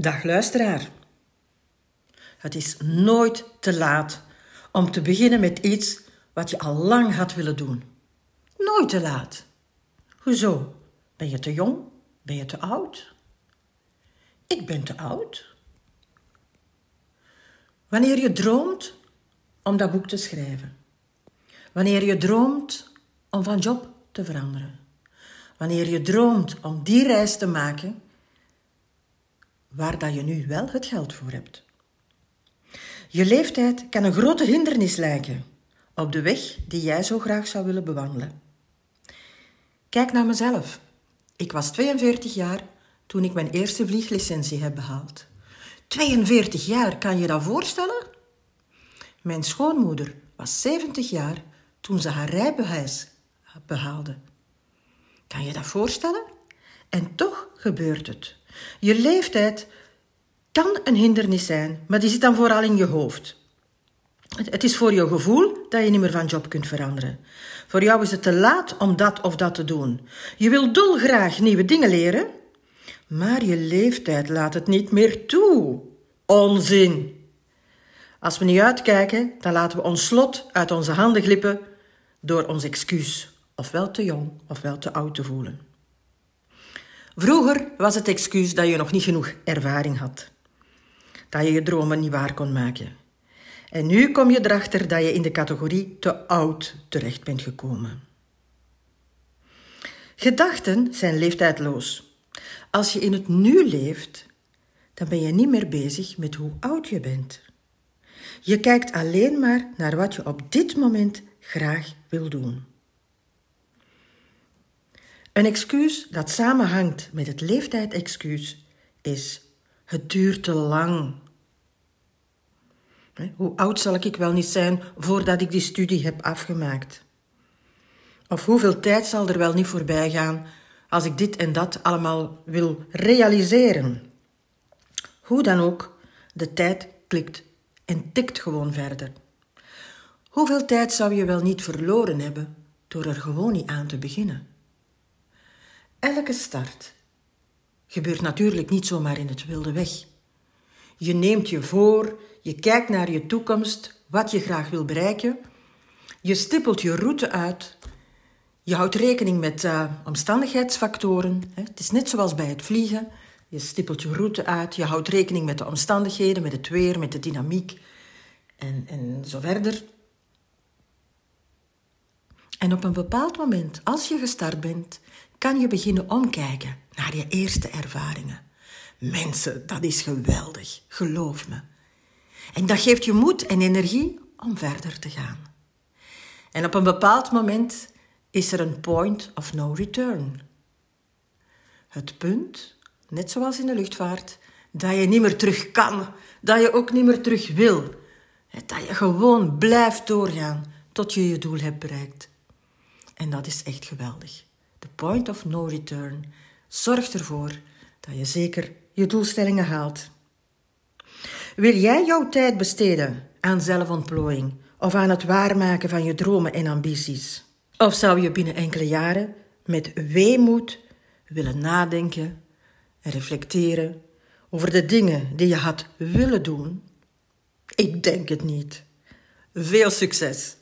Dag luisteraar. Het is nooit te laat om te beginnen met iets wat je al lang had willen doen. Nooit te laat. Hoezo? Ben je te jong? Ben je te oud? Ik ben te oud. Wanneer je droomt om dat boek te schrijven. Wanneer je droomt om van job te veranderen. Wanneer je droomt om die reis te maken waar dat je nu wel het geld voor hebt. Je leeftijd kan een grote hindernis lijken op de weg die jij zo graag zou willen bewandelen. Kijk naar mezelf. Ik was 42 jaar toen ik mijn eerste vlieglicentie heb behaald. 42 jaar, kan je dat voorstellen? Mijn schoonmoeder was 70 jaar toen ze haar rijbewijs behaalde. Kan je dat voorstellen? En toch gebeurt het. Je leeftijd kan een hindernis zijn, maar die zit dan vooral in je hoofd. Het is voor je gevoel dat je niet meer van job kunt veranderen. Voor jou is het te laat om dat of dat te doen. Je wil dolgraag nieuwe dingen leren, maar je leeftijd laat het niet meer toe. Onzin. Als we niet uitkijken, dan laten we ons slot uit onze handen glippen door ons excuus, ofwel te jong ofwel te oud te voelen. Vroeger was het excuus dat je nog niet genoeg ervaring had, dat je je dromen niet waar kon maken. En nu kom je erachter dat je in de categorie te oud terecht bent gekomen. Gedachten zijn leeftijdloos. Als je in het nu leeft, dan ben je niet meer bezig met hoe oud je bent. Je kijkt alleen maar naar wat je op dit moment graag wil doen. Een excuus dat samenhangt met het leeftijdexcuus is: het duurt te lang. Hoe oud zal ik wel niet zijn voordat ik die studie heb afgemaakt? Of hoeveel tijd zal er wel niet voorbij gaan als ik dit en dat allemaal wil realiseren? Hoe dan ook, de tijd klikt en tikt gewoon verder. Hoeveel tijd zou je wel niet verloren hebben door er gewoon niet aan te beginnen? Elke start gebeurt natuurlijk niet zomaar in het wilde weg. Je neemt je voor, je kijkt naar je toekomst, wat je graag wil bereiken. Je stippelt je route uit. Je houdt rekening met uh, omstandigheidsfactoren. Het is net zoals bij het vliegen. Je stippelt je route uit, je houdt rekening met de omstandigheden, met het weer, met de dynamiek en, en zo verder. En op een bepaald moment, als je gestart bent, kan je beginnen omkijken naar je eerste ervaringen. Mensen, dat is geweldig, geloof me. En dat geeft je moed en energie om verder te gaan. En op een bepaald moment is er een point of no return. Het punt, net zoals in de luchtvaart, dat je niet meer terug kan, dat je ook niet meer terug wil. Dat je gewoon blijft doorgaan tot je je doel hebt bereikt. En dat is echt geweldig. De point of no return zorgt ervoor dat je zeker je doelstellingen haalt. Wil jij jouw tijd besteden aan zelfontplooiing of aan het waarmaken van je dromen en ambities? Of zou je binnen enkele jaren met weemoed willen nadenken en reflecteren over de dingen die je had willen doen? Ik denk het niet. Veel succes!